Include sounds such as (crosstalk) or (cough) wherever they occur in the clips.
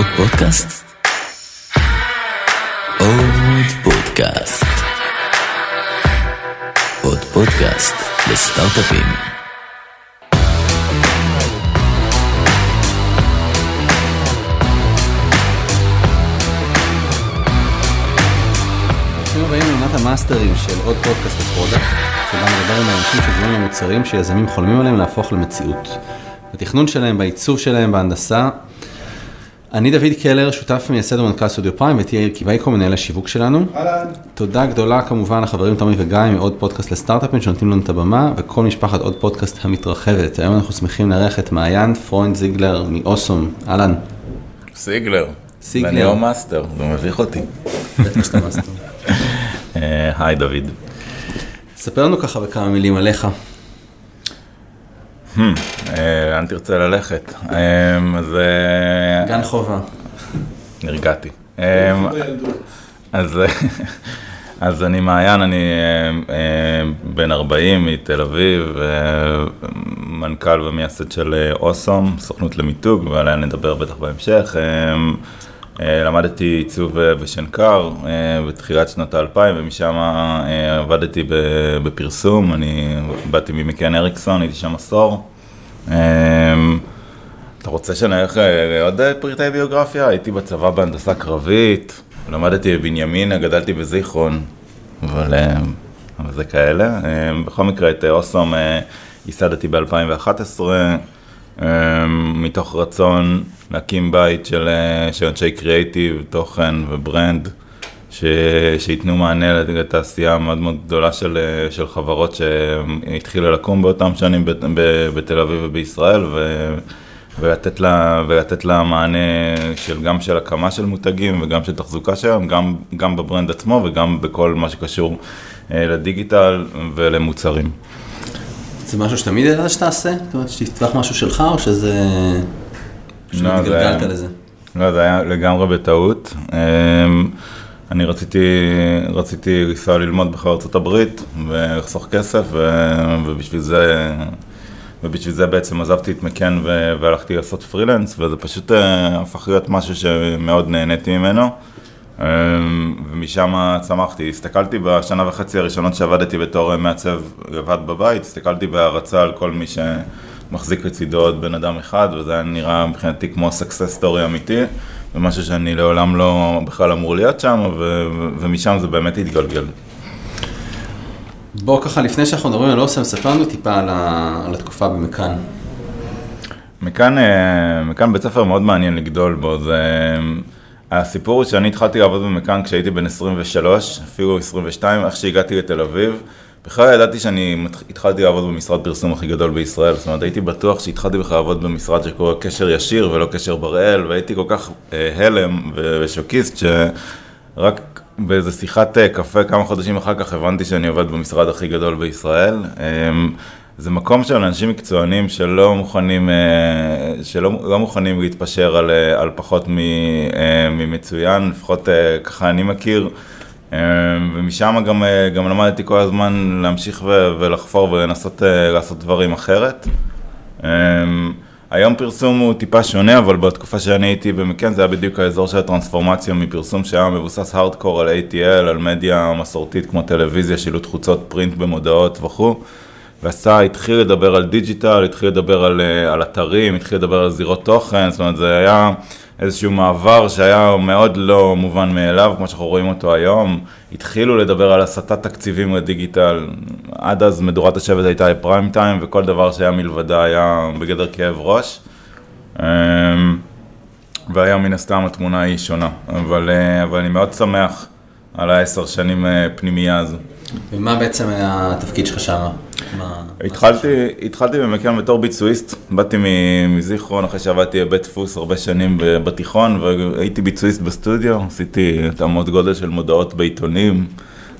עוד פודקאסט? עוד פודקאסט. עוד פודקאסט לסטארט-אפים. ברוכים המאסטרים של עוד פודקאסט ל product, שבה נדבר עם האנשים שבונים למוצרים שיזמים חולמים עליהם להפוך למציאות. בתכנון שלהם, בעיצוב שלהם, בהנדסה. אני דוד קלר, שותף מייסד ומנכ"ל סטודיו פריים, ואיתי יאיר קיווייקו, מנהל השיווק שלנו. אהלן. תודה גדולה כמובן לחברים תמי וגיא מעוד פודקאסט לסטארט-אפים שנותנים לנו את הבמה, וכל משפחת עוד פודקאסט המתרחבת. היום אנחנו שמחים לארח את מעיין פרוינד זיגלר מאוסום. אהלן. סיגלר. סיגלר. ואני לא מאסטר, זה מביך אותי. בטח שאתה מאסטר. (laughs) אה, היי דוד. ספר לנו ככה בכמה מילים עליך. אה, לאן תרצה ללכת? אז אה, גן חובה. נרגעתי. אה, אז אז אני מעיין, אני אה, בן 40 מתל אביב, אה, מנכ"ל ומייסד של אה, אוסום, סוכנות למיתוג, ועליה נדבר בטח בהמשך. אה, למדתי עיצוב אה, בשנקר אה, בתחילת שנות האלפיים, ומשם עבדתי בפרסום, אני באתי ממקן אריקסון, הייתי שם עשור. אתה רוצה שנלך עוד אה, פרטי ביוגרפיה? הייתי בצבא בהנדסה קרבית, למדתי בבנימינה, גדלתי בזיכרון, אבל, אבל זה כאלה. בכל מקרה, את אוסום ייסדתי ב-2011, אה, מתוך רצון להקים בית של, אה, של אנשי קריאיטיב, תוכן ו brand. ש... שייתנו מענה לתעשייה מאוד מאוד גדולה של, אה, של חברות שהתחילו לקום באותם שנים. בתל אביב ובישראל ו... ולתת, לה... ולתת לה מענה של גם של הקמה של מותגים וגם של תחזוקה שלהם, גם, גם ב brand עצמו וגם בכל מה שקשור אה, לדיגיטל ולמוצרים. זה משהו שתמיד ידעת שתעשה? זאת אומרת, שתפתח משהו שלך, או שזה... לא, זה התגלגלת היה- לזה? לא, זה היה לגמרי בטעות. אמ, אני רציתי, רציתי לנסוע ללמוד בכלל ארצות הברית ולחסוך כסף, ו- ובשביל זה, ובשביל זה בעצם עזבתי את מקן והלכתי לעשות פרילנס, וזה פשוט אה, הפך להיות משהו שמאוד נהניתי ממנו. אמ, ומשם צמחתי, הסתכלתי בשנה וחצי הראשונות שעבדתי בתור מעצב לבד בבית, הסתכלתי בהערצה על כל מי שמחזיק לצידו עוד בן אדם אחד, וזה היה נראה מבחינתי כמו success story אמיתי, ומשהו שאני לעולם לא בכלל אמור להיות שם, ו- ומשם זה באמת התגלגל. בוא ככה, לפני שאנחנו מדברים על אוסם, ספר לנו טיפה על, ה... על התקופה במכאן. מכאן, אה, מכאן בית ספר מאוד מעניין לגדול בו, זה... הסיפור הוא שאני התחלתי לעבוד במכאן כשהייתי בן 23, אפילו 22, איך שהגעתי לתל אביב. בכלל ידעתי שאני התחלתי לעבוד במשרד פרסום הכי גדול בישראל, זאת אומרת הייתי בטוח שהתחלתי בכלל לעבוד במשרד שקורא קשר ישיר ולא קשר בראל, והייתי כל כך אה, הלם ושוקיסט שרק באיזה שיחת אה, קפה כמה חודשים אחר כך הבנתי שאני עובד במשרד הכי גדול בישראל. אמ, זה מקום של אנשים מקצוענים שלא מוכנים, אה, שלא לא מוכנים להתפשר על, אה, על פחות אה, ממצוין, לפחות ככה אני מכיר. ומשם גם, גם למדתי כל הזמן להמשיך ו- ולחפור ולנסות לעשות דברים אחרת. היום פרסום הוא טיפה שונה, אבל בתקופה שאני הייתי במקן זה היה בדיוק האזור של הטרנספורמציה מפרסום שהיה מבוסס הארדקור על ATL, על מדיה מסורתית כמו טלוויזיה, שילוט חוצות, print במודעות וכו'. ועשה, התחיל לדבר על digital, התחיל לדבר על, אה, על אתרים, התחיל לדבר על זירות תוכן, זאת אומרת זה היה איזשהו מעבר שהיה מאוד לא מובן מאליו, כמו שאנחנו רואים אותו היום. התחילו לדבר על הסטת תקציבים לדיגיטל, עד אז מדורת השבט הייתה פריים טיים, וכל דבר שהיה מלבדה היה בגדר כאב ראש. אמ, והיום מן הסתם התמונה היא שונה, אבל, אה, אבל אני מאוד שמח על העשר שנים אה, פנימייה הזו. ומה בעצם התפקיד שלך שם? התחלתי, התחלתי במקום בתור ביצועיסט, באתי מזיכרון אחרי שעבדתי בבית דפוס הרבה שנים בתיכון והייתי ביצועיסט בסטודיו, עשיתי התאמות גודל של מודעות בעיתונים,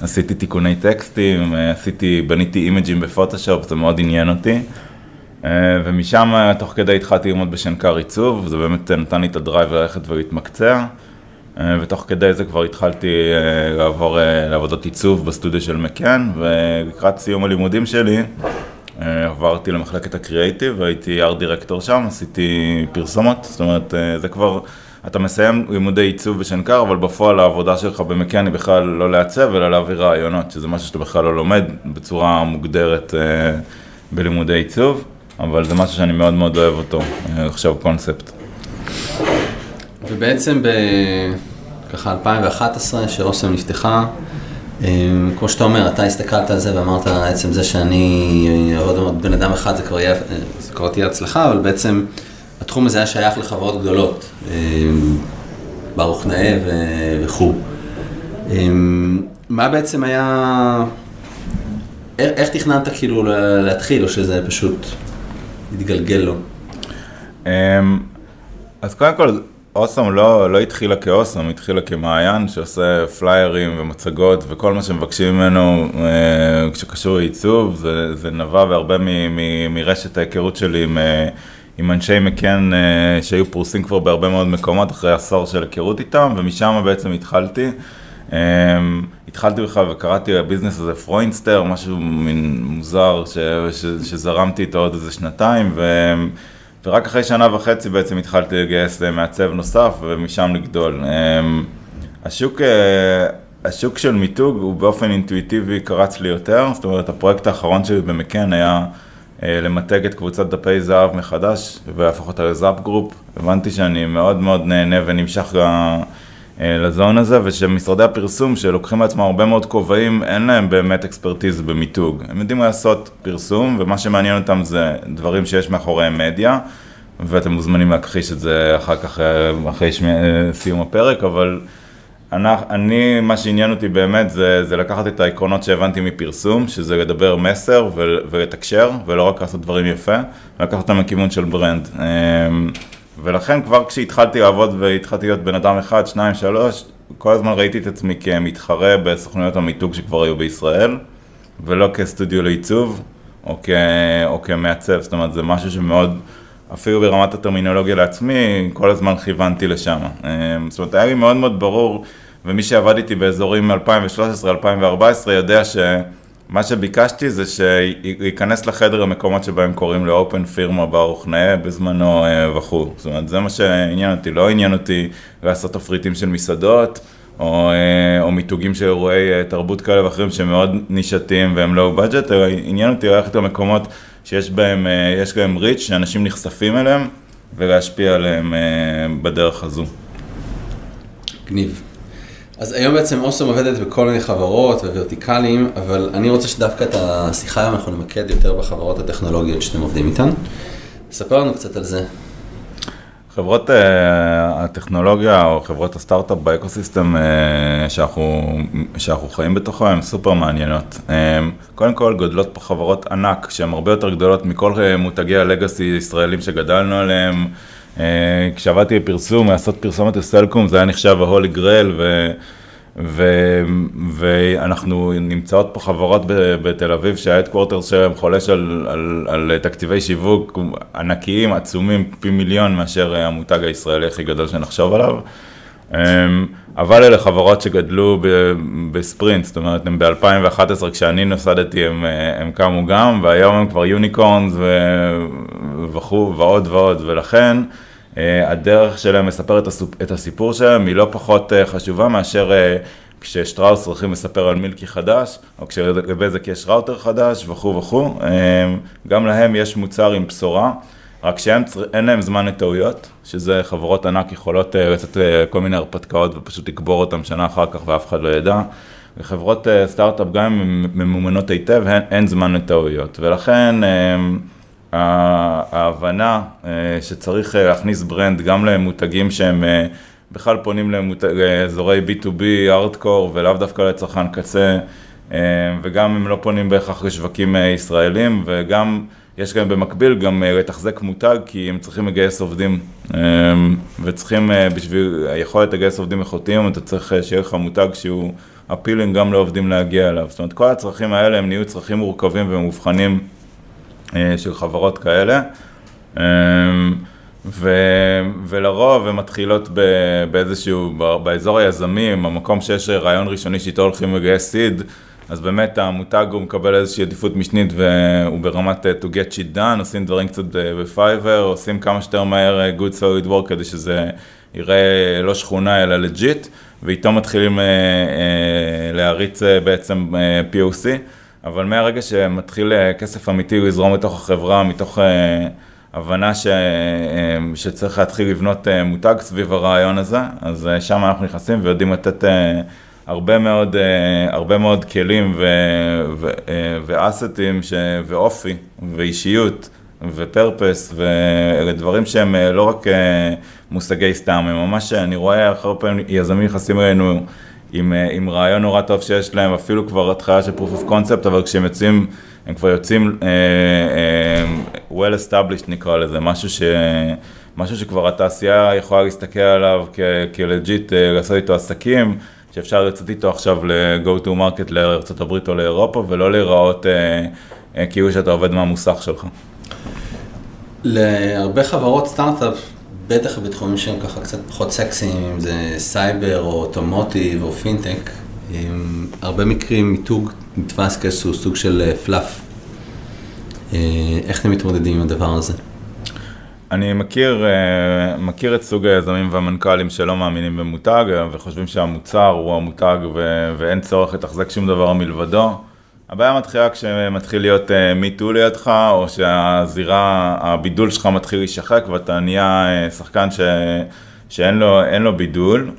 עשיתי תיקוני טקסטים, אה, עשיתי, בניתי אימג'ים בפוטושופ, זה מאוד עניין אותי. אה, ומשם תוך כדי התחלתי ללמוד בשנקר עיצוב, זה באמת נתן לי את ה drive ללכת ולהתמקצע. אה, ותוך כדי זה כבר התחלתי אה, לעבור אה, לעבודות עיצוב בסטודיו של מקן, ולקראת סיום הלימודים שלי עברתי למחלקת הקריאייטיב, הייתי ארט דירקטור שם, עשיתי פרסומות, זאת אומרת, זה כבר אתה מסיים לימודי עיצוב בשנקר, אבל בפועל העבודה שלך במקן היא בכלל לא לעצב, אלא להעביר רעיונות, שזה משהו שאתה בכלל לא לומד בצורה מוגדרת בלימודי עיצוב, אבל זה משהו שאני מאוד מאוד אוהב אותו, עכשיו קונספט. ובעצם ב... ככה 2011, שאוסם נפתחה, אה, כמו שאתה אומר, אתה הסתכלת על זה ואמרת, עצם זה שאני עוד עוד בן אדם אחד זה כבר, יהיה, זה כבר תהיה הצלחה, אבל בעצם התחום הזה היה שייך לחברות גדולות, אה, ברוך נאה וכו'. אה, מה בעצם היה, איך, תכננת כאילו לה- להתחיל, או שזה פשוט התגלגל לו? אמ, אז קודם כל, אוסם לא, לא התחילה כאוסם, התחילה כמעיין שעושה פליירים ומצגות וכל מה שמבקשים ממנו אה, כשקשור לעיצוב, זה, זה נבע והרבה מ, מ, מרשת ההיכרות שלי עם, אה, עם אנשי מקן אה, שהיו פרוסים כבר בהרבה מאוד מקומות אחרי עשור של היכרות איתם, ומשם בעצם התחלתי. Um, התחלתי בכלל וקראתי לביזנס הזה פרוינסטר, משהו מין מוזר ש, ש, שזרמתי איתו עוד איזה שנתיים, ו, ורק אחרי שנה וחצי בעצם התחלתי לגייס מעצב נוסף ומשם לגדול. Um, השוק, uh, השוק של מיתוג הוא באופן אינטואיטיבי קרץ לי יותר, זאת אומרת הפרויקט האחרון שלי במקן היה uh, למתג את קבוצת דפי זהב מחדש ולהפוך אותה לזאפ גרופ. הבנתי שאני מאוד מאוד נהנה ונמשך. ל zone הזה, ושמשרדי הפרסום שלוקחים לעצמם הרבה מאוד כובעים, אין להם באמת expertise במיתוג. הם יודעים לעשות פרסום, ומה שמעניין אותם זה דברים שיש מאחוריהם מדיה, ואתם מוזמנים להכחיש את זה אחר כך, אחרי שמי, סיום הפרק, אבל אני, אני, מה שעניין אותי באמת זה, זה לקחת את העקרונות שהבנתי מפרסום, שזה לדבר מסר ולתקשר, ולא רק לעשות דברים יפה, ולקחת אותם לכיוון של ברנד. ולכן כבר כשהתחלתי לעבוד והתחלתי להיות בן אדם אחד, שניים, שלוש, כל הזמן ראיתי את עצמי כמתחרה בסוכנויות המיתוג שכבר היו בישראל, ולא כסטודיו לעיצוב, או, כ... או כמעצב, זאת אומרת זה משהו שמאוד, אפילו ברמת הטרמינולוגיה לעצמי, כל הזמן כיוונתי לשם. זאת אומרת היה לי מאוד מאוד ברור, ומי שעבד איתי באזורים 2013-2014 יודע ש... מה שביקשתי זה שייכנס לחדר המקומות שבהם קוראים לאופן פירמה ברוך נאה בזמנו וכו'. זאת אומרת, זה מה שעניין אותי, לא עניין אותי לעשות תפריטים של מסעדות, או, או מיתוגים של אירועי תרבות כאלה ואחרים שמאוד נישתיים והם לואו בדג'ט, אלא עניין אותי ללכת למקומות שיש בהם, יש להם ריץ', שאנשים נחשפים אליהם, ולהשפיע עליהם בדרך הזו. גניב. אז היום בעצם אוסם עובדת בכל מיני חברות וורטיקלים, אבל אני רוצה שדווקא את השיחה היום אנחנו נמקד יותר בחברות הטכנולוגיות שאתם עובדים איתן. ספר לנו קצת על זה. חברות uh, הטכנולוגיה או חברות הסטארט-אפ באקוסיסטם uh, שאנחנו, שאנחנו חיים בתוכו הן סופר מעניינות. Um, קודם כל גודלות פה חברות ענק שהן הרבה יותר גדולות מכל מותגי הלגאסי הישראלים שגדלנו עליהם. Uh, כשעבדתי בפרסום, לעשות פרסומת לסלקום זה היה נחשב ההולי גרל ו... ו- ואנחנו נמצאות פה חברות בתל אביב שההדקוורטר שלהם חולש על, על, על תקציבי שיווק ענקיים, עצומים, פי מיליון מאשר המותג הישראלי הכי גדול שנחשוב עליו. אבל אלה חברות שגדלו בספרינט, זאת אומרת, הם ב-2011 כשאני נוסדתי הם, הם קמו גם, והיום הם כבר יוניקורנס וכו' ועוד ועוד, ולכן הדרך שלהם לספר את הסיפור שלהם היא לא פחות חשובה מאשר כששטראוס צריכים לספר על מילקי חדש, או כשלבזק יש ראוטר חדש וכו' וכו', גם להם יש מוצר עם בשורה, רק שאין להם זמן לטעויות, שזה חברות ענק יכולות לצאת כל מיני הרפתקאות ופשוט לקבור אותם שנה אחר כך ואף אחד לא ידע. וחברות סטארט-אפ גם אם ממומנות היטב, אין, אין זמן לטעויות, ולכן ההבנה שצריך להכניס brand גם למותגים שהם בכלל פונים לאזורי B2B, hardcore ולאו דווקא לצרכן קצה וגם הם לא פונים בהכרח לשווקים ישראלים וגם יש גם במקביל גם לתחזק מותג כי הם צריכים לגייס עובדים וצריכים בשביל היכולת לגייס עובדים איכותיים אתה צריך שיהיה לך מותג שהוא appealing גם לעובדים להגיע אליו, זאת אומרת כל הצרכים האלה הם נהיו צרכים מורכבים ומובחנים של חברות כאלה, ו, ולרוב הן מתחילות באיזשהו, באזור היזמים, המקום שיש רעיון ראשוני שאיתו הולכים לגייס seed, אז באמת המותג הוא מקבל איזושהי עדיפות משנית והוא ברמת to get shit done, עושים דברים קצת ב Fiverr, עושים כמה שיותר מהר good solid work כדי שזה יראה לא שכונה אלא legit, ואיתו מתחילים להריץ בעצם POC. אבל מהרגע שמתחיל אה, כסף אמיתי לזרום לתוך החברה, מתוך אה, הבנה ש, אה, שצריך להתחיל לבנות מותג סביב הרעיון הזה, אז שם אנחנו נכנסים ויודעים לתת הרבה מאוד, הרבה מאוד כלים ו, ו, ואסטים ש, ואופי ואישיות ופרפס, ואלה דברים שהם לא רק מושגי סתם, הם ממש, אני רואה הרבה פעמים יזמים נכנסים אלינו עם, אה, עם רעיון נורא טוב שיש להם, אפילו כבר התחלה של proof of concept, אבל כשהם יוצאים, הם כבר יוצאים uh, uh, well established נקרא לזה, משהו, ש, משהו שכבר התעשייה יכולה להסתכל עליו כלג'יט, לעשות איתו עסקים, שאפשר לצאת איתו עכשיו ל-go to market לארה"ב או לאירופה, ולא להיראות uh, uh, כאילו שאתה עובד מהמוסך שלך. להרבה חברות סטארט-אפ בטח בתחומים שהם ככה קצת פחות סקסיים, אם זה סייבר או אוטומוטיב או פינטק, עם הרבה מקרים מיתוג נתפס כאיזשהו סוג של fluff. אה, אה, איך אתם מתמודדים עם הדבר הזה? אני מכיר, אה, מכיר את סוג היזמים והמנכ"לים שלא מאמינים במותג וחושבים שהמוצר הוא המותג ואין צורך לתחזק שום דבר מלבדו. הבעיה מתחילה כשמתחיל להיות me too uh, לידך, או שהזירה, הבידול שלך מתחיל להישחק ואתה נהיה שחקן ש... שאין לו, לו בידול,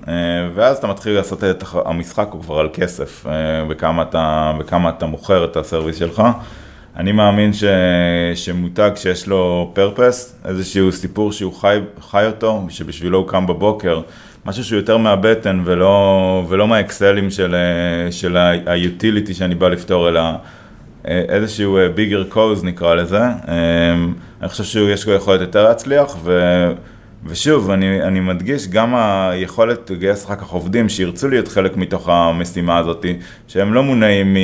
ואז אתה מתחיל לעשות את המשחק הוא כבר על כסף, בכמה אתה, בכמה אתה מוכר את הסרוויס שלך. אני מאמין ש... שמותג שיש לו פרפס, איזשהו סיפור שהוא חי, חי אותו, שבשבילו הוא קם בבוקר, משהו שהוא יותר מהבטן ולא, ולא מהאקסלים של, של היוטיליטי שאני בא לפתור, אלא אה, איזשהו ביגר אה, קוז נקרא לזה. אה, אני חושב שיש לו יכולת יותר להצליח, ו, ושוב, אני, אני מדגיש גם היכולת לגייס אחר כך עובדים שירצו להיות חלק מתוך המשימה הזאת, שהם לא מונעים מ...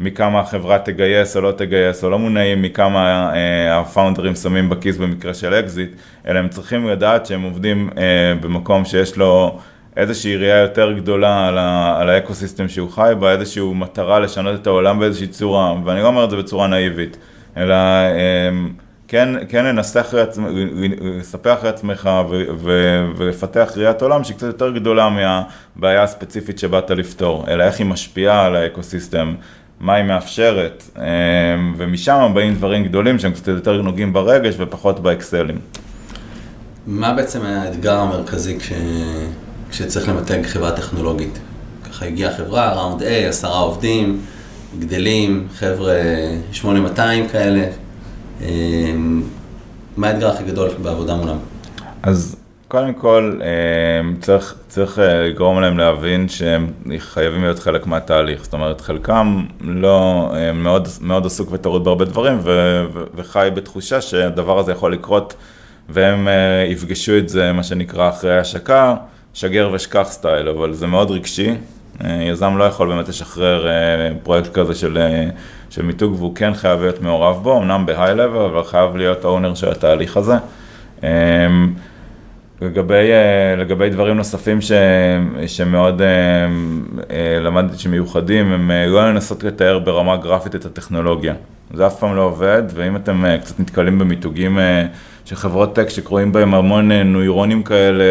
מכמה החברה תגייס או לא תגייס, או לא מונעים מכמה אה, הפאונדרים שמים בכיס במקרה של אקזיט, אלא הם צריכים לדעת שהם עובדים אה, במקום שיש לו איזושהי ראייה יותר גדולה על, ה, על האקוסיסטם שהוא חי בה, איזושהי מטרה לשנות את העולם באיזושהי צורה, ואני לא אומר את זה בצורה נאיבית, אלא אה, כן, כן לנסח, לספח לעצמך ולפתח ראיית עולם שהיא קצת יותר גדולה מהבעיה הספציפית שבאת לפתור, אלא איך היא משפיעה על האקוסיסטם. מה היא מאפשרת, אמ, ומשם באים דברים גדולים שהם קצת יותר נוגעים ברגש ופחות באקסלים. מה בעצם האתגר המרכזי כש... כשצריך למתג חברה טכנולוגית? ככה הגיעה חברה, ראונד A, עשרה עובדים, גדלים, חבר'ה 8200 כאלה. אמ, מה האתגר הכי גדול בעבודה מולם? אז קודם כל, אה, צריך, צריך אה, לגרום להם להבין שהם חייבים להיות חלק מהתהליך. זאת אומרת, חלקם לא, אה, מאוד, מאוד עסוק וטרוד בהרבה דברים, ו, ו, וחי בתחושה שהדבר הזה יכול לקרות, והם יפגשו את זה, מה שנקרא, אחרי השקה, שגר ושכח סטייל, אבל זה מאוד רגשי. יזם לא יכול באמת לשחרר פרויקט כזה של, של מיתוג, והוא כן חייב להיות מעורב בו, אמנם בהיי-לבל, אבל חייב להיות האונר של התהליך הזה. לגבי, אה, לגבי דברים נוספים ש, שמאוד אה, אה, למדתי שמיוחדים, הם לא לנסות לתאר ברמה גרפית את הטכנולוגיה. זה אף פעם לא עובד, ואם אתם קצת נתקלים במיתוגים של חברות טק שקרואים בהם המון נוירונים כאלה,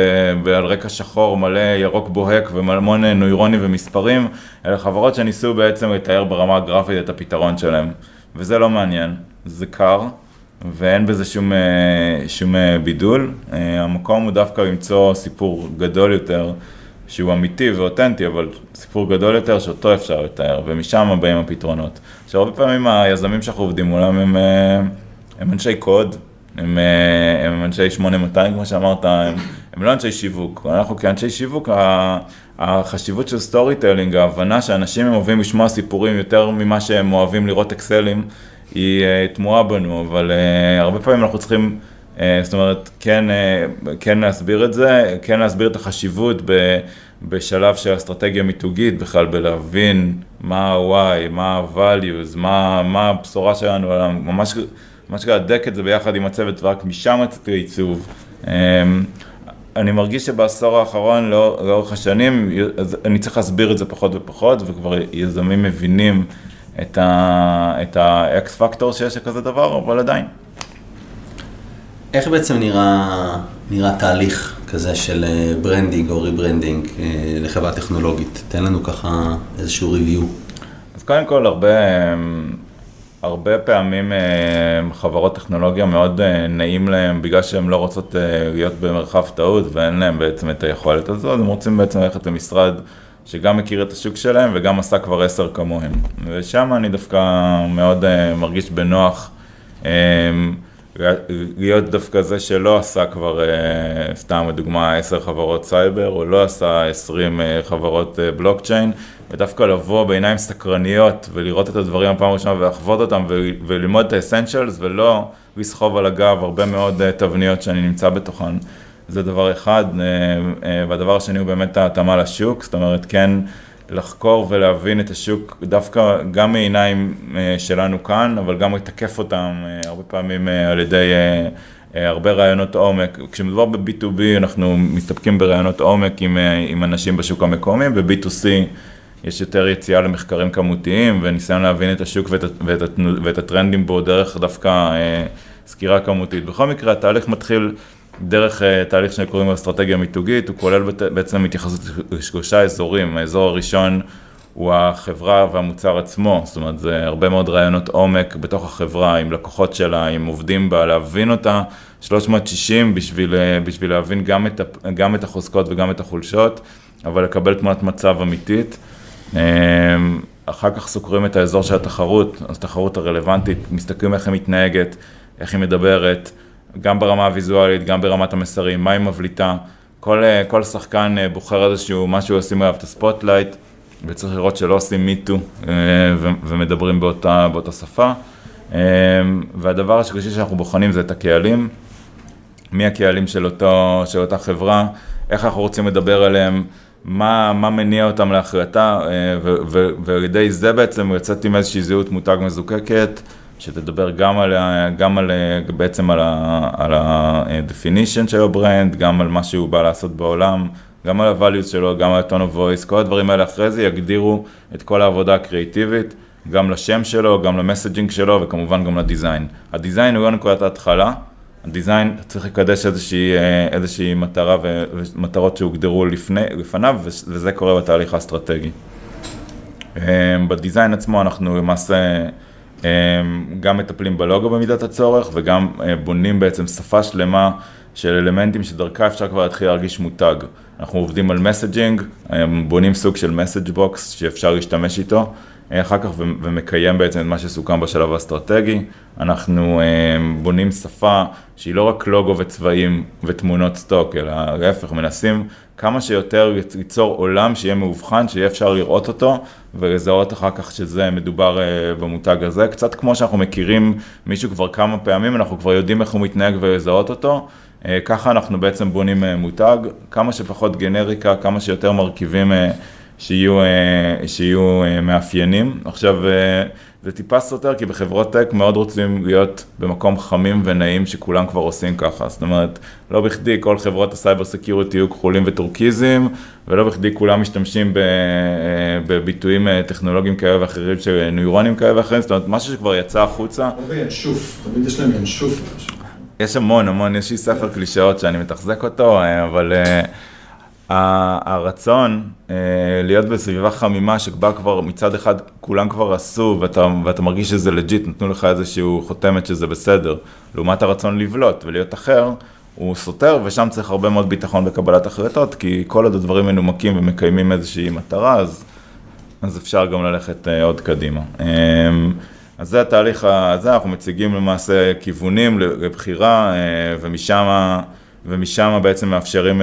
ועל רקע שחור מלא ירוק בוהק והמון נוירונים ומספרים, אלה חברות שניסו בעצם לתאר ברמה גרפית את הפתרון שלהם. וזה לא מעניין, זה קר. ואין בזה שום, אה, שום אה, בידול. אה, המקום הוא דווקא למצוא סיפור גדול יותר, שהוא אמיתי ואותנטי, אבל סיפור גדול יותר שאותו אפשר לתאר, ומשם באים הפתרונות. עכשיו, הרבה פעמים היזמים שאנחנו עובדים מולם הם, הם אנשי קוד, הם, הם אנשי 8200 כמו שאמרת, הם, הם לא אנשי שיווק. אנחנו כאנשי שיווק, החשיבות של storytelling, ההבנה שאנשים הם אוהבים לשמוע סיפורים יותר ממה שהם אוהבים לראות אקסלים, היא uh, טמועה בנו, אבל uh, הרבה פעמים אנחנו צריכים, זאת אומרת, כן, כן להסביר את זה, כן להסביר את החשיבות ב, בשלב של אסטרטגיה מיתוגית, בכלל בלהבין מה ה-why, מה ה-values, מה, מה הבשורה שלנו, ממש, ממש להדק את זה ביחד עם הצוות ורק משם לצאת לעיצוב. אמ, אני מרגיש שבעשור האחרון, לא, לאורך השנים, אז אני צריך להסביר את זה פחות ופחות, וכבר יזמים מבינים את ה X factor שיש לכזה דבר, אבל עדיין. איך בעצם נראה, נראה תהליך כזה של branding או rebranding לחברה טכנולוגית? תן לנו ככה איזשהו review. אז קודם כל, הרבה, הרבה פעמים חברות טכנולוגיה מאוד נעים להם, בגלל שהן לא רוצות להיות במרחב טעות ואין להם בעצם את היכולת הזו, אז הם רוצים בעצם ללכת למשרד שגם מכיר את השוק שלהם וגם עשה כבר עשר כמוהם. ושם אני דווקא מאוד מרגיש בנוח. להיות דווקא זה שלא עשה כבר, סתם לדוגמה, עשר חברות סייבר, או לא עשה עשרים חברות בלוקצ'יין, ודווקא לבוא בעיניים סקרניות ולראות את הדברים הפעם הראשונה ולחוות אותם וללמוד את האסנשיאלס ולא לסחוב על הגב הרבה מאוד תבניות שאני נמצא בתוכן. זה דבר אחד, והדבר השני הוא באמת ההתאמה לשוק, זאת אומרת כן לחקור ולהבין את השוק דווקא גם מעיניים שלנו כאן, אבל גם לתקף אותם הרבה פעמים על ידי הרבה רעיונות עומק. כשמדובר ב-B2B אנחנו מסתפקים ברעיונות עומק עם, עם אנשים בשוק המקומי, ב-B2C יש יותר יציאה למחקרים כמותיים וניסיון להבין את השוק ואת, ואת, ואת הטרנדים בו דרך דווקא סקירה כמותית. בכל מקרה התהליך מתחיל דרך תהליך שקוראים לו אסטרטגיה מיתוגית, הוא כולל בעצם התייחסות לשלושה אזורים, האזור הראשון הוא החברה והמוצר עצמו, זאת אומרת זה הרבה מאוד רעיונות עומק בתוך החברה, עם לקוחות שלה, עם עובדים בה, להבין אותה, 360 בשביל, בשביל להבין גם את, גם את החוזקות וגם את החולשות, אבל לקבל תמונת מצב אמיתית. אחר כך סוקרים את האזור של התחרות, אז התחרות הרלוונטית, מסתכלים איך היא מתנהגת, איך היא מדברת, גם ברמה הוויזואלית, גם ברמת המסרים, מה היא מבליטה, כל, כל שחקן בוחר איזשהו משהו לשים עליו את ה spotlight, וצריך לראות שלא עושים me too ומדברים באותה, באותה שפה. והדבר השלישי שאנחנו בוחנים זה את הקהלים, מי הקהלים של, אותו, של אותה חברה, איך אנחנו רוצים לדבר עליהם, מה, מה מניע אותם להחלטה, ועל ידי זה בעצם יצאתי עם איזושהי זהות מותג מזוקקת. שתדבר גם על, גם על, בעצם על ה-definition של הברנד, גם על מה שהוא בא לעשות בעולם, גם על ה-values שלו, גם על ה-tone of voice, כל הדברים האלה אחרי זה יגדירו את כל העבודה הקריאיטיבית, גם לשם שלו, גם למסג'ינג שלו וכמובן גם לדיזיין. הדיזיין הוא לא נקודת ההתחלה, הדיזיין צריך לקדש איזושהי, איזושהי מטרה ומטרות שהוגדרו לפני, לפניו וזה קורה בתהליך האסטרטגי. בדיזיין עצמו אנחנו למעשה גם מטפלים בלוגו במידת הצורך וגם בונים בעצם שפה שלמה של אלמנטים שדרכה אפשר כבר להתחיל להרגיש מותג. אנחנו עובדים על messaging, בונים סוג של message box שאפשר להשתמש איתו, אחר כך ומקיים בעצם את מה שסוכם בשלב האסטרטגי. אנחנו בונים שפה שהיא לא רק לוגו וצבעים ותמונות stock, אלא להפך, מנסים כמה שיותר ליצור עולם שיהיה מאובחן, שיהיה אפשר לראות אותו ולזהות אחר כך שזה מדובר במותג הזה. קצת כמו שאנחנו מכירים מישהו כבר כמה פעמים, אנחנו כבר יודעים איך הוא מתנהג ולזהות אותו. ככה אנחנו בעצם בונים מותג, כמה שפחות גנריקה, כמה שיותר מרכיבים שיהיו, שיהיו מאפיינים. עכשיו, זה טיפה סותר, כי בחברות tech מאוד רוצים להיות במקום חמים ונעים שכולם כבר עושים ככה. זאת אומרת, לא בכדי כל חברות ה cyber security יהיו כחולים וטורקיזיים, ולא בכדי כולם משתמשים בביטויים טכנולוגיים כאלה ואחרים של נוירונים כאלה ואחרים, זאת אומרת, משהו שכבר יצא החוצה. ינשוף, תמיד יש להם ינשוף. יש המון, המון, יש לי ספר קלישאות שאני מתחזק אותו, אבל הרצון להיות בסביבה חמימה שבה כבר מצד אחד כולם כבר עשו ואתה, ואתה מרגיש שזה לג'יט, נתנו לך איזשהו חותמת שזה בסדר, לעומת הרצון לבלוט ולהיות אחר, הוא סותר ושם צריך הרבה מאוד ביטחון בקבלת החלטות, כי כל עוד הדברים מנומקים ומקיימים איזושהי מטרה, אז, אז אפשר גם ללכת עוד קדימה. אז זה התהליך הזה, אנחנו מציגים למעשה כיוונים לבחירה ומשם ומשם בעצם מאפשרים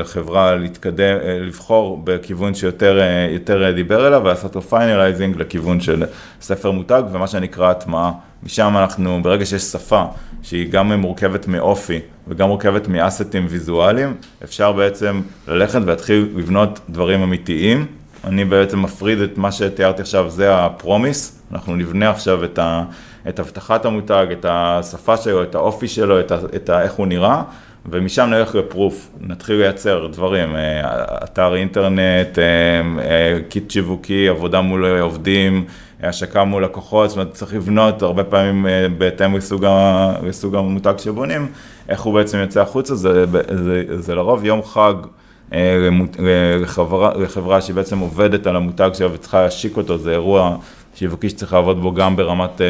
לחברה להתקדם, לבחור בכיוון שיותר דיבר אליו ולעשות finalizing לכיוון של ספר מותג ומה שנקרא הטמעה. משם אנחנו, ברגע שיש שפה שהיא גם מורכבת מאופי וגם מורכבת מ asset ים ויזואליים, אפשר בעצם ללכת ולהתחיל לבנות דברים אמיתיים. אני בעצם מפריד את מה שתיארתי עכשיו, זה ה promise, אנחנו נבנה עכשיו את ה... את הבטחת המותג, את השפה שלו, את האופי שלו, את, ה, את ה, איך הוא נראה, ומשם נלך ל proof, נתחיל לייצר דברים, אה, אתר אינטרנט, אה, אה, kit שיווקי, עבודה מול עובדים, השקה מול לקוחות, זאת אומרת צריך לבנות הרבה פעמים בהתאם לסוג, ה, לסוג המותג שבונים, איך הוא בעצם יוצא החוצה, זה, זה, זה לרוב יום חג לחברה, לחברה שהיא בעצם עובדת על המותג שלה וצריכה להשיק אותו, זה אירוע שיווקי שצריך לעבוד בו גם ברמת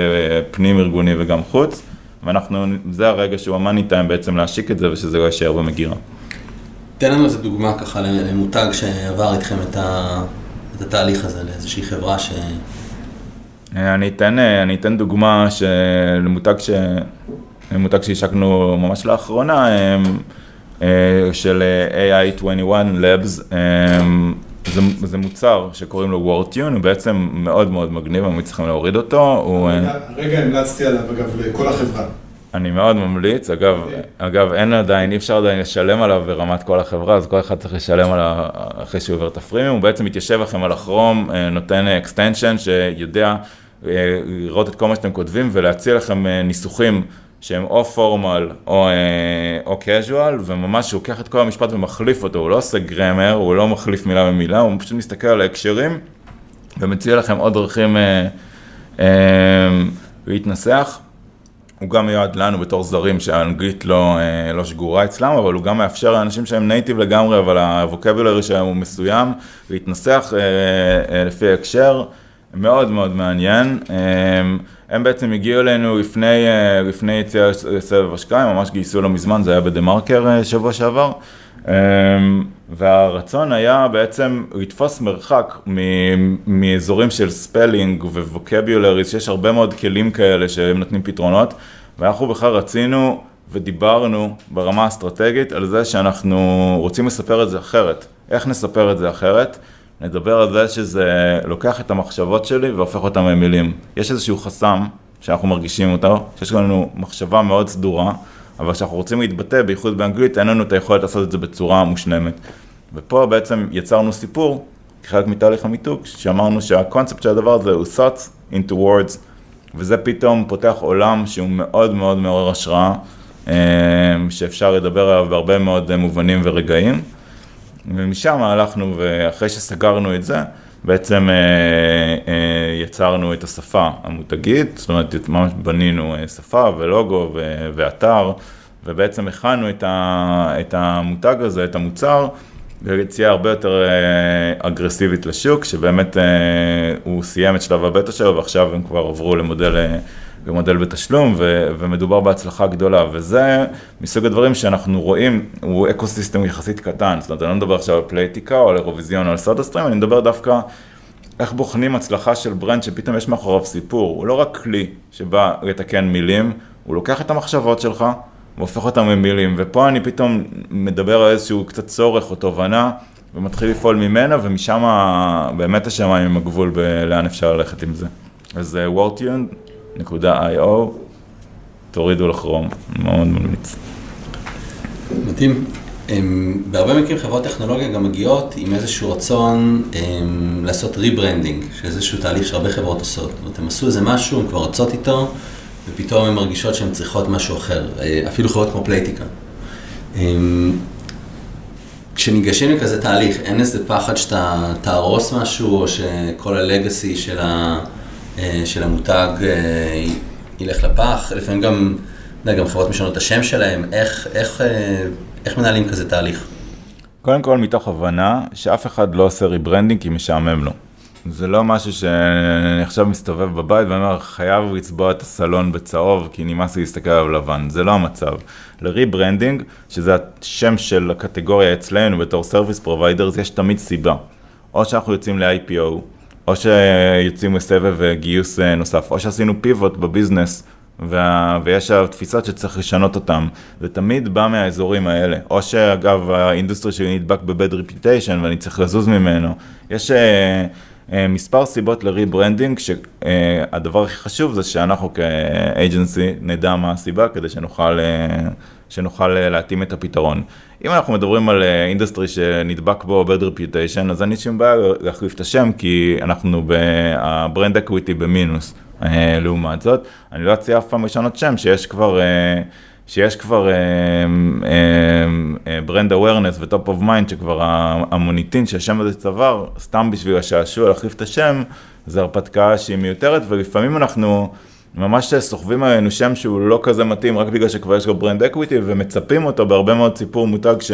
פנים ארגוני וגם חוץ. ואנחנו, זה הרגע שהוא המאני טיים בעצם להשיק את זה ושזה לא יישאר במגירה. תן לנו איזה דוגמה ככה למותג שעבר איתכם את, ה, את התהליך הזה לאיזושהי חברה ש... אני אתן, אני אתן דוגמה למותג, ש... למותג שהשקנו ממש לאחרונה, אה, של AI21 Labs, זה, זה מוצר שקוראים לו Wordtune, הוא בעצם מאוד מאוד מגניב, אני צריכים להוריד אותו. הוא... הרגע המלצתי עליו, אגב, לכל החברה. אני מאוד ממליץ, אגב, אגב, אין עדיין, אי אפשר עדיין לשלם עליו ברמת כל החברה, אז כל אחד צריך לשלם עליו אחרי שהוא עובר את ה freemium, הוא בעצם מתיישב לכם על ה Chrome, אה, נותן extension שיודע אה, לראות את כל מה שאתם כותבים ולהציע לכם אה, ניסוחים שהם או פורמל או, או casual, וממש הוא לוקח את כל המשפט ומחליף אותו, הוא לא עושה גרמר, הוא לא מחליף מילה במילה, הוא פשוט מסתכל על ההקשרים ומציע לכם עוד דרכים אה, אה, להתנסח. הוא גם מיועד לנו בתור זרים שהאנגלית לא, אה, לא שגורה אצלם, אבל הוא גם מאפשר לאנשים שהם נייטיב לגמרי, אבל הווקבולרי שלהם הוא מסוים, להתנסח אה, אה, לפי ההקשר. מאוד מאוד מעניין. אמ, הם בעצם הגיעו אלינו לפני, אה, לפני יציאה לסבב השקעה, הם ממש גייסו לא מזמן, זה היה ב TheMarker אה, שבוע שעבר. אמ, והרצון היה בעצם לתפוס מרחק מאזורים של spelling ו vocabulary, שיש הרבה מאוד כלים כאלה שהם נותנים פתרונות, ואנחנו בכלל רצינו ודיברנו ברמה האסטרטגית על זה שאנחנו רוצים לספר את זה אחרת. איך נספר את זה אחרת? נדבר על זה שזה לוקח את המחשבות שלי והופך אותן למילים. יש איזשהו חסם שאנחנו מרגישים אותו, שיש לנו מחשבה מאוד סדורה, אבל כשאנחנו רוצים להתבטא, בייחוד באנגלית, אין לנו את היכולת לעשות את זה בצורה מושלמת. ופה בעצם יצרנו סיפור, כחלק מתהליך המיתוג, שאמרנו שהקונספט של הדבר הזה הוא thoughts into words, וזה פתאום פותח עולם שהוא מאוד מאוד מעורר השראה, אה, שאפשר לדבר עליו בהרבה מאוד מובנים ורגעים. ומשם הלכנו, ואחרי שסגרנו את זה, בעצם אה, אה, יצרנו את השפה המותגית, זאת אומרת, ממש בנינו אה, שפה ולוגו ו- ואתר, ובעצם הכנו את, ה- את המותג הזה, את המוצר, ליציאה הרבה יותר אה, אגרסיבית לשוק, שבאמת אה, הוא סיים את שלב הבטא שלו, ועכשיו הם כבר עברו למודל... אה, במודל בתשלום, ו- ומדובר בהצלחה גדולה, וזה מסוג הדברים שאנחנו רואים, הוא ecosystem יחסית קטן, זאת אומרת, אני לא מדבר עכשיו על פלייטיקה או על אירוויזיון או על סודה סטרים, אני מדבר דווקא איך בוחנים הצלחה של brand שפתאום יש מאחוריו סיפור, הוא לא רק כלי שבא לתקן מילים, הוא לוקח את המחשבות שלך והופך אותם למילים, ופה אני פתאום מדבר על איזשהו קצת צורך או תובנה, ומתחיל לפעול ממנה, ומשם באמת השמיים הם הגבול לאן אפשר ללכת עם זה. אז Wordtune, אה, .io, תורידו ל Chrome, מאוד ממליץ. מדהים. בהרבה מקרים חברות טכנולוגיה גם מגיעות עם איזשהו רצון הם, לעשות rebranding, שאיזשהו תהליך שהרבה חברות עושות. זאת אומרת, הם עשו איזה משהו, הן כבר רצות איתו, ופתאום הן מרגישות שהן צריכות משהו אחר, אה, אפילו חברות כמו פלייטיקה. כשניגשים לכזה תהליך, אין איזה פחד שאתה תהרוס משהו, או שכל ה legacy של ה... אה, של המותג אה, ילך לפח, לפעמים גם, יודע, גם חברות משנות את השם שלהם, איך, איך, אה, איך מנהלים כזה תהליך? קודם כל מתוך הבנה שאף אחד לא עושה rebranding כי משעמם לו. זה לא משהו שאני עכשיו מסתובב בבית ואומר, חייב לצבוע את הסלון בצהוב כי נמאס לי להסתכל עליו לבן, זה לא המצב. ל rebranding, שזה השם של הקטגוריה אצלנו בתור service providers, יש תמיד סיבה. או שאנחנו יוצאים ל-IPO, או שיוצאים לסבב גיוס אה, נוסף, או שעשינו pivot ב business, וה... ויש תפיסות שצריך לשנות אותן. זה תמיד בא מהאזורים האלה. או שאגב, ה industry שלי נדבק ב bad reputation ואני צריך לזוז ממנו. יש... אה, מספר סיבות ל rebranding, שהדבר הכי חשוב זה שאנחנו כ agency נדע מה הסיבה כדי שנוכל, שנוכל להתאים את הפתרון. אם אנחנו מדברים על industry שנדבק בו bad reputation, אז אין לי שום בעיה להחליף את השם, כי אנחנו ב brand equity במינוס. לעומת זאת, אני לא אציע אף פעם לשנות שם שיש כבר... שיש כבר brand awareness ו top of mind, שכבר המוניטין שהשם הזה צבר, סתם בשביל השעשוע להחליף את השם, זה הרפתקה שהיא מיותרת, ולפעמים אנחנו ממש סוחבים עלינו שם שהוא לא כזה מתאים, רק בגלל שכבר יש לו brand equity, ומצפים אותו בהרבה מאוד סיפור מותג ש...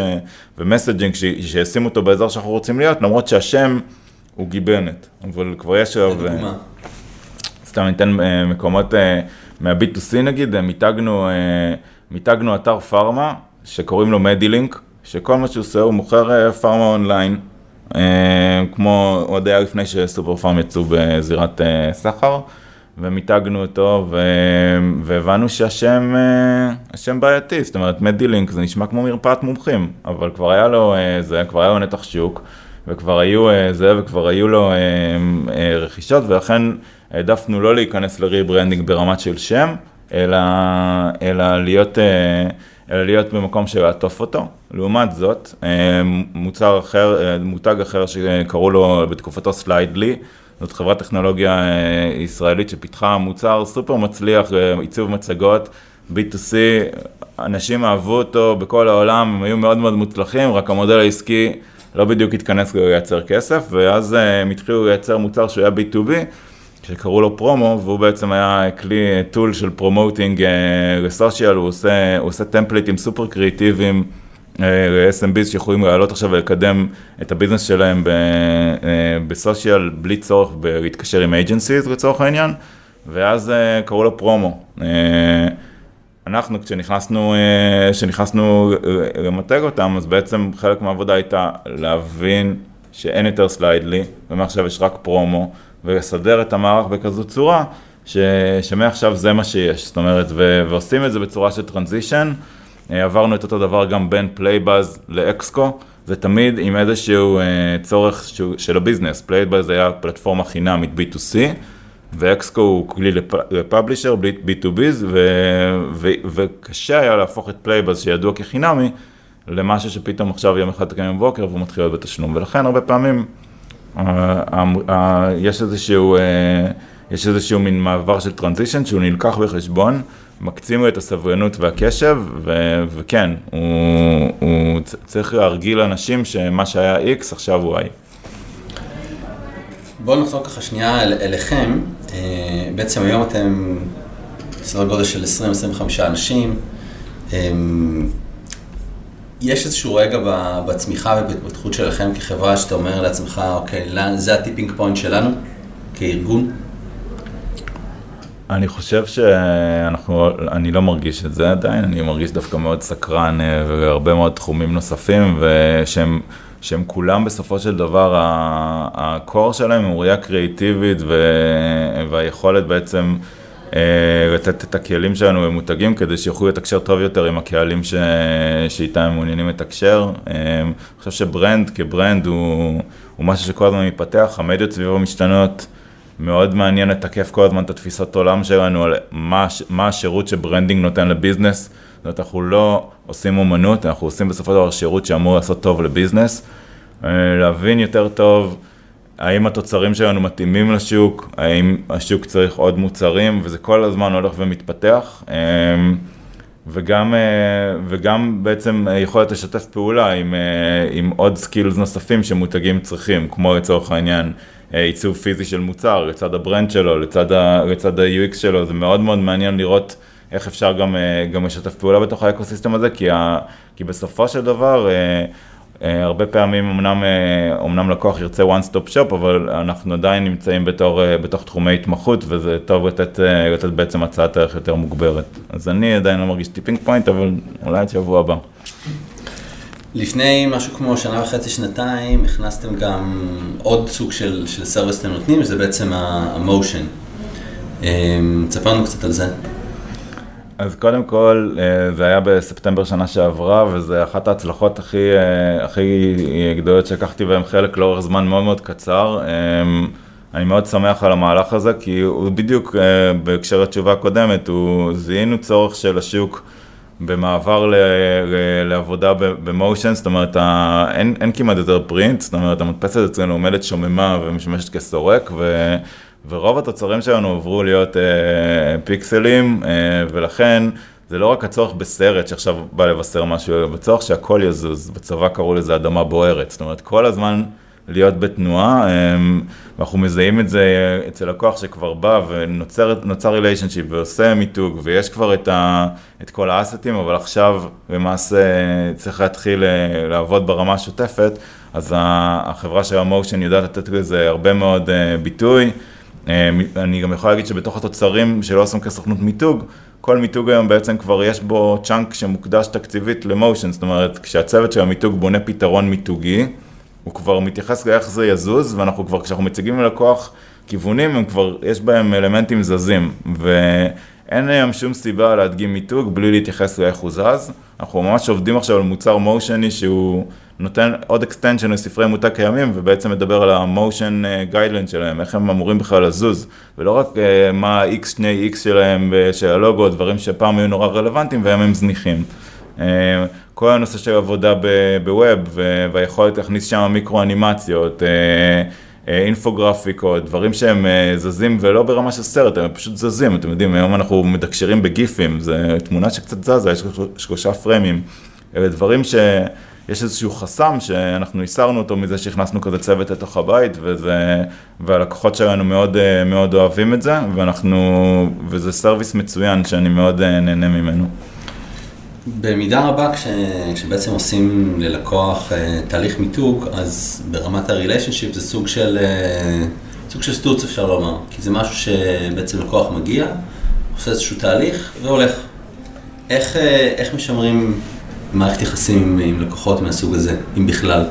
ו messaging, ש... שישימו אותו באזור שאנחנו רוצים להיות, למרות שהשם הוא גיבנת, אבל כבר יש עליו... לדוגמה. סתם ניתן אה, מקומות אה, מה-B2C נגיד, אה, מיתגנו, מיתגנו אתר פארמה שקוראים לו מדילינק, שכל מה שהוא עושה הוא מוכר אה, פארמה אונליין, אה, כמו עוד היה לפני שסופר פארם יצאו בזירת אה, סחר, ומיתגנו אותו. והבנו שהשם השם בעייתי, זאת אומרת מדילינק זה נשמע כמו מרפאת מומחים, אבל כבר היה לו זה, כבר היה לו נתח שוק. וכבר היו זה, וכבר היו לו רכישות, ולכן העדפנו לא להיכנס ל rebranding ברמת של שם, אלא, אלא להיות, אה, אלא להיות במקום שיעטוף אותו. לעומת זאת, אה, מוצר אחר, אה, מותג אחר שקראו לו בתקופתו סליידלי, זאת חברת טכנולוגיה ישראלית שפיתחה מוצר סופר מצליח, עיצוב מצגות, B2C, אנשים אהבו אותו בכל העולם, הם היו מאוד מאוד מוצלחים, רק המודל העסקי לא בדיוק התכנס לייצר כסף, ואז הם התחילו לייצר מוצר שהוא היה B2B, שקראו לו פרומו, והוא בעצם היה כלי, tool של promoting אה, ל social, הוא עושה, הוא עושה טמפליטים סופר קריאיטיביים. אה, ל-SMBs שיכולים לעלות עכשיו ולקדם את ה business שלהם ב- אה, ב social בלי צורך להתקשר עם agencies לצורך העניין, ואז אה, קראו לו פרומו. אה, אנחנו כשנכנסנו, אה, כשנכנסנו אה, למתג אותם, אז בעצם חלק מהעבודה הייתה להבין שאין יותר סליידלי, ומעכשיו יש רק פרומו, ולסדר את המערך בכזו צורה, ש, שמעכשיו זה מה שיש, זאת אומרת, ו, ועושים את זה בצורה של transition, אה, עברנו את אותו דבר גם בין פלייבאז לאקסקו, זה תמיד עם איזשהו אה, צורך שהוא, של ה business, פלייבאז היה פלטפורמה חינמית B2C, ואקסקו הוא כלי לפ- ל publisher, B2Bs, ו, ו, וקשה היה להפוך את פלייבאז שידוע כחינמי, למשהו שפתאום עכשיו יום אחד תקום בבוקר והוא מתחיל להיות בתשלום, ולכן הרבה פעמים יש איזשהו, אה, יש איזשהו מין מעבר של transition שהוא נלקח בחשבון, מקצים לו את הסבלנות והקשב, ו, וכן, הוא, הוא צריך להרגיל אנשים שמה שהיה X עכשיו הוא Y. בואו נחזור ככה שנייה אל, אליכם. אה, בעצם היום אתם סדר גודל של 20-25 אנשים. יש איזשהו רגע בצמיחה ובהתפתחות שלכם כחברה שאתה אומר לעצמך, אוקיי, זה הטיפינג פוינט שלנו כארגון? אני חושב שאנחנו, אני לא מרגיש את זה עדיין, אני מרגיש דווקא מאוד סקרן אה, והרבה מאוד תחומים נוספים, ושהם שהם כולם בסופו של דבר, הקור שלהם הוא ראייה קריאיטיבית והיכולת בעצם לתת את הכלים שלנו למותגים כדי שיוכלו לתקשר טוב יותר עם הקהלים ש... שאיתם הם מעוניינים לתקשר. אה, אני חושב ש brand כ brand הוא, הוא משהו שכל הזמן מתפתח, המדיות סביבו משתנות. מאוד מעניין לתקף כל הזמן את התפיסת עולם שלנו על מה, מה השירות ש branding נותן ל business. זאת אומרת, אנחנו לא עושים אומנות, אנחנו עושים בסופו של דבר שירות שאמור לעשות טוב ל business. אה, להבין יותר טוב האם התוצרים שלנו מתאימים לשוק, האם השוק צריך עוד מוצרים, וזה כל הזמן הולך ומתפתח. אה, וגם, אה, וגם בעצם יכולת לשתף פעולה עם, אה, עם עוד skills נוספים שמותגים צריכים, כמו לצורך העניין אה, עיצוב פיזי של מוצר, לצד ה brand שלו, לצד, ה, לצד ה-UX שלו, זה מאוד מאוד מעניין לראות איך אפשר גם, אה, גם לשתף פעולה בתוך ה ecosystem הזה, כי, ה, כי בסופו של דבר, אה, אה, הרבה פעמים אמנם, אה, אמנם לקוח ירצה one stop shop, אבל אנחנו עדיין נמצאים בתור, אה, בתוך תחומי התמחות, וזה טוב לתת, אה, לתת בעצם הצעת ערך יותר מוגברת. אז אני עדיין לא מרגיש tipping point, אבל אולי עד שבוע הבא. לפני משהו כמו שנה וחצי, שנתיים, הכנסתם גם עוד סוג של, של service שאתם נותנים, וזה בעצם ה motion. תספר לנו קצת על זה. אז קודם כל, אה, זה היה בספטמבר שנה שעברה, וזה אחת ההצלחות הכי, אה, הכי גדולות שלקחתי בהם חלק לאורך זמן מאוד מאוד קצר. אה, אני מאוד שמח על המהלך הזה, כי הוא בדיוק בהקשר לתשובה הקודמת, הוא זיהינו צורך של השוק במעבר ל, ל, לעבודה במושן, זאת אומרת, אין, אין כמעט יותר פרינט, זאת אומרת, המדפסת אצלנו עומדת שוממה ומשמשת כסורק, ו... ורוב התוצרים שלנו עברו להיות אה, פיקסלים, אה, ולכן זה לא רק הצורך בסרט שעכשיו בא לבשר משהו, אלא בצורך שהכל יזוז, בצבא קראו לזה אדמה בוערת, זאת אומרת כל הזמן להיות בתנועה, אמ, ואנחנו מזהים את זה אצל לקוח שכבר בא ונוצר relationship ועושה מיתוג ויש כבר את, ה, את כל האסטים, אבל עכשיו למעשה צריך להתחיל אה, לעבוד ברמה השוטפת, אז החברה של ה motion יודעת לתת לזה הרבה מאוד אה, ביטוי. אה, אני גם יכול להגיד שבתוך התוצרים של אוסום כסוכנות מיתוג, כל מיתוג היום בעצם כבר יש בו chunk שמוקדש תקציבית ל motion, זאת אומרת, כשהצוות של המיתוג בונה פתרון מיתוגי, הוא כבר מתייחס לאיך זה יזוז, ואנחנו כבר, כשאנחנו מציגים ללקוח כיוונים, הם כבר, יש בהם אלמנטים זזים, ואין היום שום סיבה להדגים מיתוג בלי להתייחס לאיך הוא זז. אנחנו ממש עובדים עכשיו על מוצר מושני שהוא נותן עוד extension לספרי מותג קיימים, ובעצם מדבר על ה motion guideline שלהם, איך הם אמורים בכלל לזוז, ולא רק אה, מה ה-X, שני X שלהם, של הלוגו, דברים שפעם היו נורא רלוונטיים והם הם זניחים. Uh, כל הנושא של עבודה בווב, והיכולת להכניס שם מיקרו אנימציות, uh, אינפוגרפיקות, דברים שהם זזים ולא ברמה של סרט, הם פשוט זזים, אתם יודעים, היום אנחנו מתקשרים בגיפים, זו תמונה שקצת זזה, יש שלושה פריימים, אלה דברים ש... יש איזשהו חסם שאנחנו הסרנו אותו מזה שהכנסנו כזה צוות לתוך הבית, וזה, והלקוחות שלנו מאוד, מאוד אוהבים את זה, ואנחנו, וזה סרוויס מצוין שאני מאוד נהנה ממנו. במידה רבה כש, כשבעצם עושים ללקוח אה, תהליך מיתוג, אז ברמת הריליישנשיפ זה סוג של, אה, סוג של סטוץ אפשר לומר, כי זה משהו שבעצם לקוח מגיע, עושה איזשהו תהליך והולך. איך, אה, איך משמרים מערכת יחסים עם לקוחות מהסוג הזה, אם בכלל?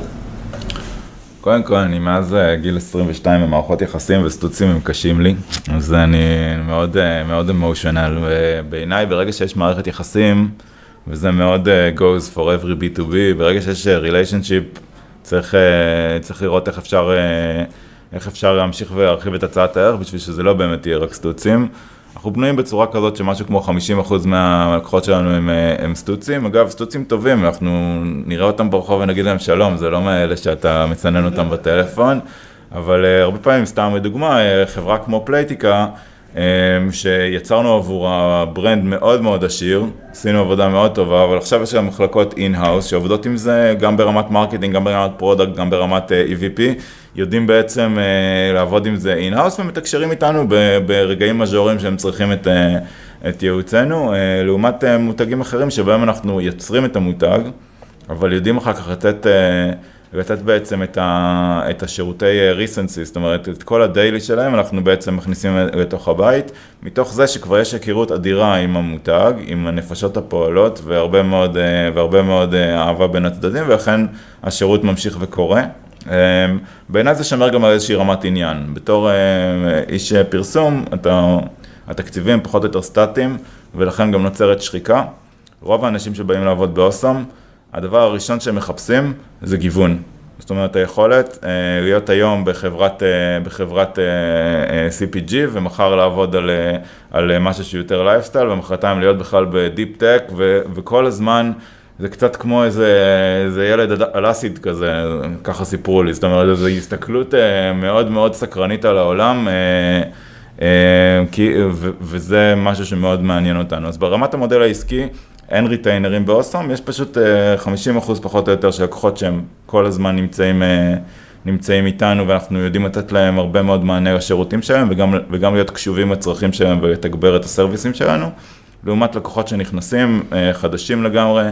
קודם כל, אני מאז אה, גיל 22 במערכות יחסים וסטוצים הם קשים לי, אז אני מאוד אה, מאוד אמושיונל, ובעיניי ברגע שיש מערכת יחסים, וזה מאוד אה, goes for every B2B, ברגע שיש relationship, צריך, צריך לראות איך אפשר, איך אפשר להמשיך ולהרחיב את הצעת הערך בשביל שזה לא באמת יהיה רק סטוצים. אנחנו בנויים בצורה כזאת שמשהו כמו 50% מהלקוחות שלנו הם, אה, הם סטוצים, אגב סטוצים טובים, אנחנו נראה אותם ברחוב ונגיד להם שלום, זה לא מאלה שאתה מצנן אותם בטלפון, אבל אה, הרבה פעמים, סתם לדוגמה, אה, חברה כמו פלייטיקה, שיצרנו עבורה brand מאוד מאוד עשיר, עשינו עבודה מאוד טובה, אבל עכשיו יש לנו מחלקות in-house שעובדות עם זה גם ברמת marketing, גם ברמת product, גם ברמת אה, EVP. יודעים בעצם אה, לעבוד עם זה in-house ומתקשרים איתנו ברגעים מז'וריים שהם צריכים את, אה, את ייעוצנו, לעומת מותגים אחרים שבהם אנחנו יוצרים את המותג, אבל יודעים אחר כך לתת, לתת בעצם את, ה, את השירותי recency, זאת אומרת את כל הדיילי שלהם אנחנו בעצם מכניסים לתוך הבית, מתוך זה שכבר יש היכרות אדירה עם המותג, עם הנפשות הפועלות והרבה מאוד, והרבה מאוד אהבה בין הצדדים ולכן השירות ממשיך וקורה. בעיניי זה שומר גם על איזושהי רמת עניין. בתור אה, איש פרסום, אתה, התקציבים פחות או יותר סטטיים, ולכן גם נוצרת שחיקה. רוב האנשים שבאים לעבוד באוסם, הדבר הראשון שהם מחפשים זה גיוון. זאת אומרת, היכולת אה, להיות היום בחברת, אה, בחברת CPG ומחר לעבוד על, על משהו שהוא יותר לייפסטייל ומחרתיים להיות בכלל ב deep tech וכל הזמן זה קצת כמו איזה, איזה ילד על acid כזה, ככה סיפרו לי, זאת אומרת, זו הסתכלות אה, מאוד מאוד סקרנית על העולם, אה, אה, כי, ו, וזה משהו שמאוד מעניין אותנו. אז ברמת המודל העסקי, אין ריטיינרים באוסם, יש פשוט 50% פחות או יותר של לקוחות שהם כל הזמן נמצאים, נמצאים איתנו ואנחנו יודעים לתת להם הרבה מאוד מענה לשירותים שלהם וגם, וגם להיות קשובים לצרכים שלהם ולתגבר את הסרוויסים שלנו. לעומת לקוחות שנכנסים, חדשים לגמרי,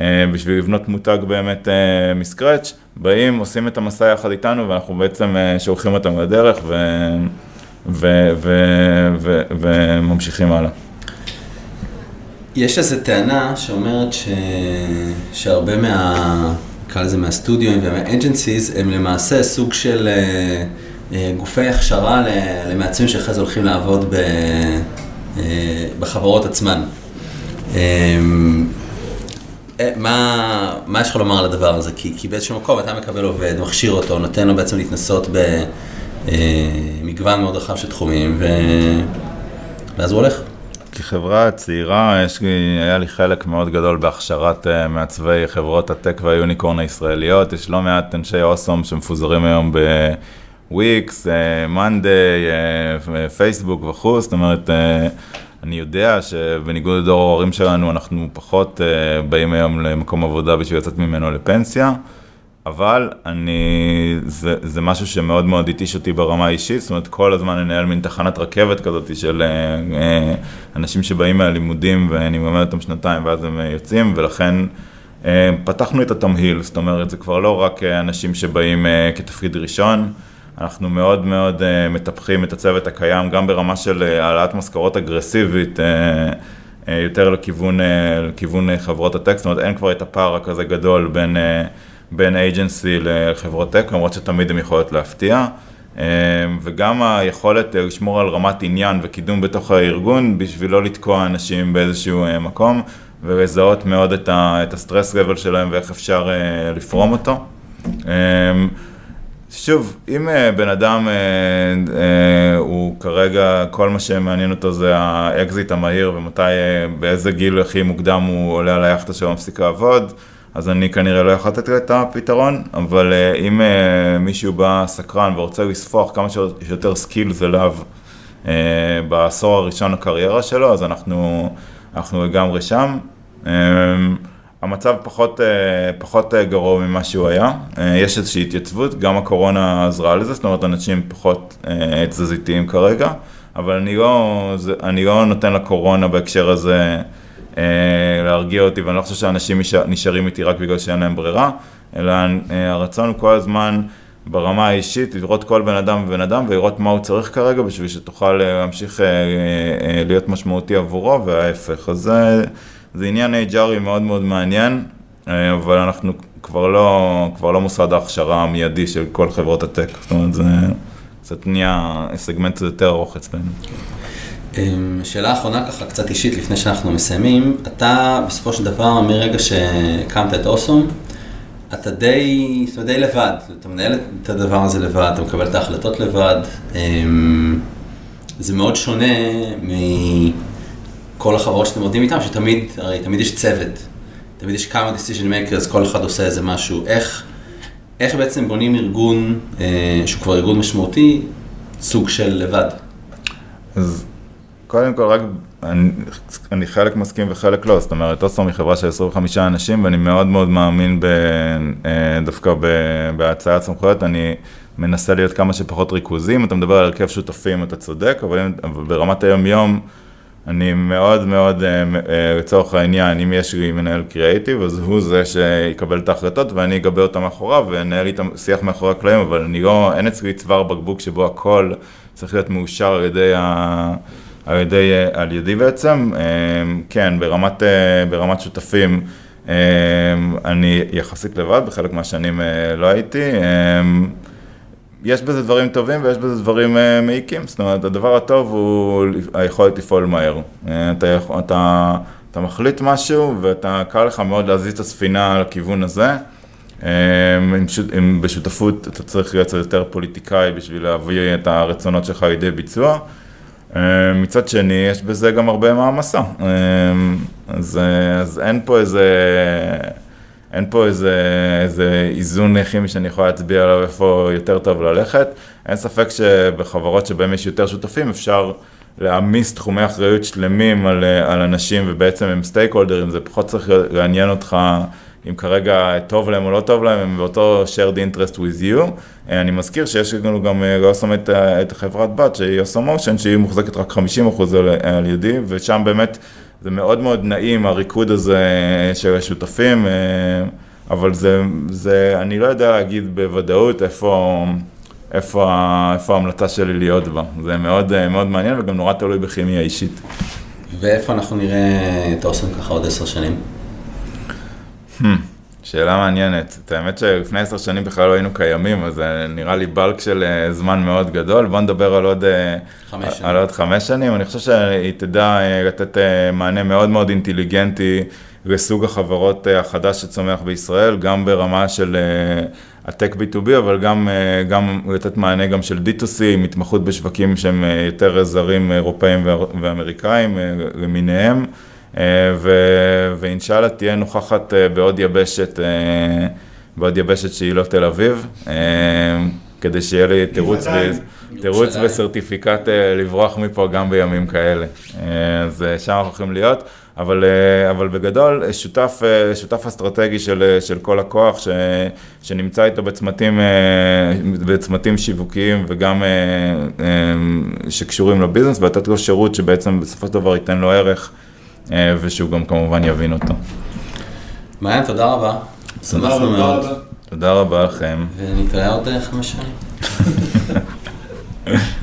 אה, בשביל לבנות מותג באמת אה, מסקרץ', באים, עושים את המסע יחד איתנו ואנחנו בעצם אה, שולחים אותם לדרך ו... ו... ו... ו... וממשיכים הלאה. יש איזו טענה שאומרת ש... שהרבה מה... נקרא לזה מהסטודיו ומהאג'נסיז הם למעשה סוג של גופי הכשרה למעצבים שאחרי זה הולכים לעבוד ב... בחברות עצמן. אה, מה, מה יש לך לומר על הדבר הזה? כי, כי באיזשהו מקום אתה מקבל עובד, מכשיר אותו, נותן לו בעצם להתנסות במגוון אה, מאוד רחב של תחומים, ו... ואז הוא הולך. כחברה צעירה, יש היה לי חלק מאוד גדול בהכשרת uh, מעצבי חברות הטק והיוניקורן הישראליות. יש לא מעט אנשי אוסום שמפוזרים היום בוויקס, מאנדיי, פייסבוק וכו', זאת אומרת, uh, אני יודע שבניגוד לדור ההורים שלנו, אנחנו פחות אה, באים היום למקום עבודה בשביל לצאת ממנו לפנסיה, אבל אני, זה, זה משהו שמאוד מאוד התיש אותי ברמה האישית, זאת אומרת כל הזמן לנהל מין תחנת רכבת כזאת של אה, אה, אנשים שבאים מהלימודים ואני מלמד אותם שנתיים ואז הם אה, יוצאים, ולכן אה, פתחנו את התמהיל, זאת אומרת זה כבר לא רק אה, אנשים שבאים אה, כתפקיד ראשון, אנחנו מאוד מאוד uh, מטפחים את הצוות הקיים, גם ברמה של uh, העלאת משכורות אגרסיבית, uh, יותר לכיוון, לכיוון חברות ה tech, זאת אומרת אין כבר את הפער הכזה גדול בין, בין agency לחברות tech, למרות שתמיד הן יכולות להפתיע. אה, וגם היכולת אה, לשמור על רמת עניין וקידום בתוך הארגון, בשביל לא לתקוע אנשים באיזשהו אה, מקום, ולזהות מאוד את, ה, את ה stress level שלהם ואיך אפשר אה, לפרום אותו. אה, שוב, אם בן אדם הוא כרגע, כל מה שמעניין אותו זה האקזיט המהיר ומתי, באיזה גיל הכי מוקדם הוא עולה על היאכטה שלו ומפסיק לעבוד, אז אני כנראה לא יכול לתת את הפתרון, אבל אה, אם אה, מישהו בא סקרן ורוצה לספוח כמה שיותר skills אליו אה, בעשור הראשון לקריירה שלו, אז אנחנו, אנחנו לגמרי שם. המצב פחות, אה, פחות אה, גרוע ממה שהוא היה, אה, יש איזושהי התייצבות, גם הקורונה עזרה לזה, זאת אומרת אנשים פחות תזזיתיים כרגע, אבל אני לא, אני לא נותן לקורונה בהקשר הזה להרגיע אותי, ואני לא חושב שאנשים נשארים איתי רק בגלל שאין להם ברירה, אלא הרצון הוא כל הזמן ברמה האישית לראות כל בן אדם ובן אדם ולראות מה הוא צריך כרגע בשביל שתוכל להמשיך להיות משמעותי עבורו וההפך, אז זה... זה עניין HRי מאוד מאוד מעניין, אה, אבל אנחנו כבר לא, כבר לא מוסד ההכשרה המיידי של כל חברות הטק, זאת אומרת זה קצת נהיה סגמנט יותר ארוך אצלנו. אמ, שאלה אחרונה ככה קצת אישית לפני שאנחנו מסיימים, אתה בסופו של דבר מרגע שהקמת את אוסום, אתה די, אומרת די לבד, אתה מנהל את הדבר הזה לבד, אתה מקבל את ההחלטות לבד, אמ, זה מאוד שונה מ... כל החברות שאתם עובדים איתן, שתמיד, הרי תמיד יש צוות, תמיד יש כמה decision makers, כל אחד עושה איזה משהו. איך, איך בעצם בונים ארגון אה, שהוא כבר ארגון משמעותי, סוג של לבד? אז קודם כל רק, אני, אני חלק מסכים וחלק לא, זאת אומרת, אוסטרום היא חברה של 25 אנשים ואני מאוד מאוד מאמין ב, אה, דווקא בהצעת סמכויות, אני מנסה להיות כמה שפחות ריכוזים, אתה מדבר על הרכב שותפים, אתה צודק, אבל, אבל ברמת היום יום, אני מאוד מאוד, אה, אה, לצורך העניין, אם יש לי מנהל קריאייטיב, אז הוא זה שיקבל את ההחלטות ואני אגבה אותה מאחוריו ואנהל איתם שיח מאחורי הקלעים, אבל אני לא, אין אצלי צוואר בקבוק שבו הכל צריך להיות מאושר על ידי, ה, על ידי, אה, על ידי בעצם. כן, ברמת, ברמת שותפים, אני יחסית לבד, בחלק מהשנים לא הייתי. יש בזה דברים טובים ויש בזה דברים מעיקים, זאת אומרת, הדבר הטוב הוא היכולת לפעול מהר. אתה, אתה, אתה מחליט משהו ואתה, קל לך מאוד להזיז את הספינה לכיוון הזה. Um, עם, בשותפות אתה צריך להיות יותר פוליטיקאי בשביל להביא את הרצונות שלך לידי ביצוע. Uh, מצד שני, יש בזה גם הרבה מעמסה. Uh, אז, אז אין פה איזה... אין פה איזה, איזה איזון כימי שאני יכול להצביע עליו איפה יותר טוב ללכת. אין ספק שבחברות שבהן יש יותר שותפים אפשר להעמיס תחומי אחריות שלמים על, על אנשים ובעצם הם סטייק הולדרים, זה פחות צריך לעניין אותך אם כרגע טוב להם או לא טוב להם, הם באותו shared interest with you. אני מזכיר שיש לנו גם, לא שם את, את חברת בת שהיא עושה מושן, שהיא מוחזקת רק 50% על, על ידי, ושם באמת זה מאוד מאוד נעים, הריקוד הזה של השותפים, אה, אבל זה, זה, אני לא יודע להגיד בוודאות איפה, איפה, איפה ההמלצה שלי להיות בה. זה מאוד, אה, מאוד מעניין וגם נורא תלוי בכימיה אישית. ואיפה אנחנו נראה את האוסם ככה עוד עשר שנים? שאלה מעניינת. את האמת שלפני עשר שנים בכלל לא היינו קיימים, אז זה נראה לי בלק של אה, זמן מאוד גדול. בוא נדבר על עוד, אה, חמש על עוד חמש שנים. אני חושב שהיא תדע אה, לתת מענה מאוד מאוד אינטליגנטי לסוג החברות החדש שצומח בישראל, גם ברמה של הטק B2B, אבל גם, גם לתת מענה גם של D2C, עם התמחות בשווקים שהם יותר זרים אירופאים ואמריקאים למיניהם. אה, ואינשאללה תהיה נוכחת אה, בעוד יבשת, אה, בעוד יבשת שהיא לא תל אביב. כדי שיהיה לי תירוץ. ו- תירוץ. וסרטיפיקט לברוח מפה גם בימים כאלה. אז שם אנחנו הולכים להיות, אבל, אבל בגדול, שותף, שותף אסטרטגי של, של כל הכוח, ש, שנמצא איתו בצמתים, בצמתים שיווקיים וגם שקשורים לביזנס, ולתת לו שירות שבעצם בסופו של דבר ייתן לו ערך, אה, ושהוא גם כמובן יבין אותו. מעיין, תודה רבה. תודה רבה. מאוד. תודה רבה לכם. ונתראה עוד אה, חמש שנים. (laughs)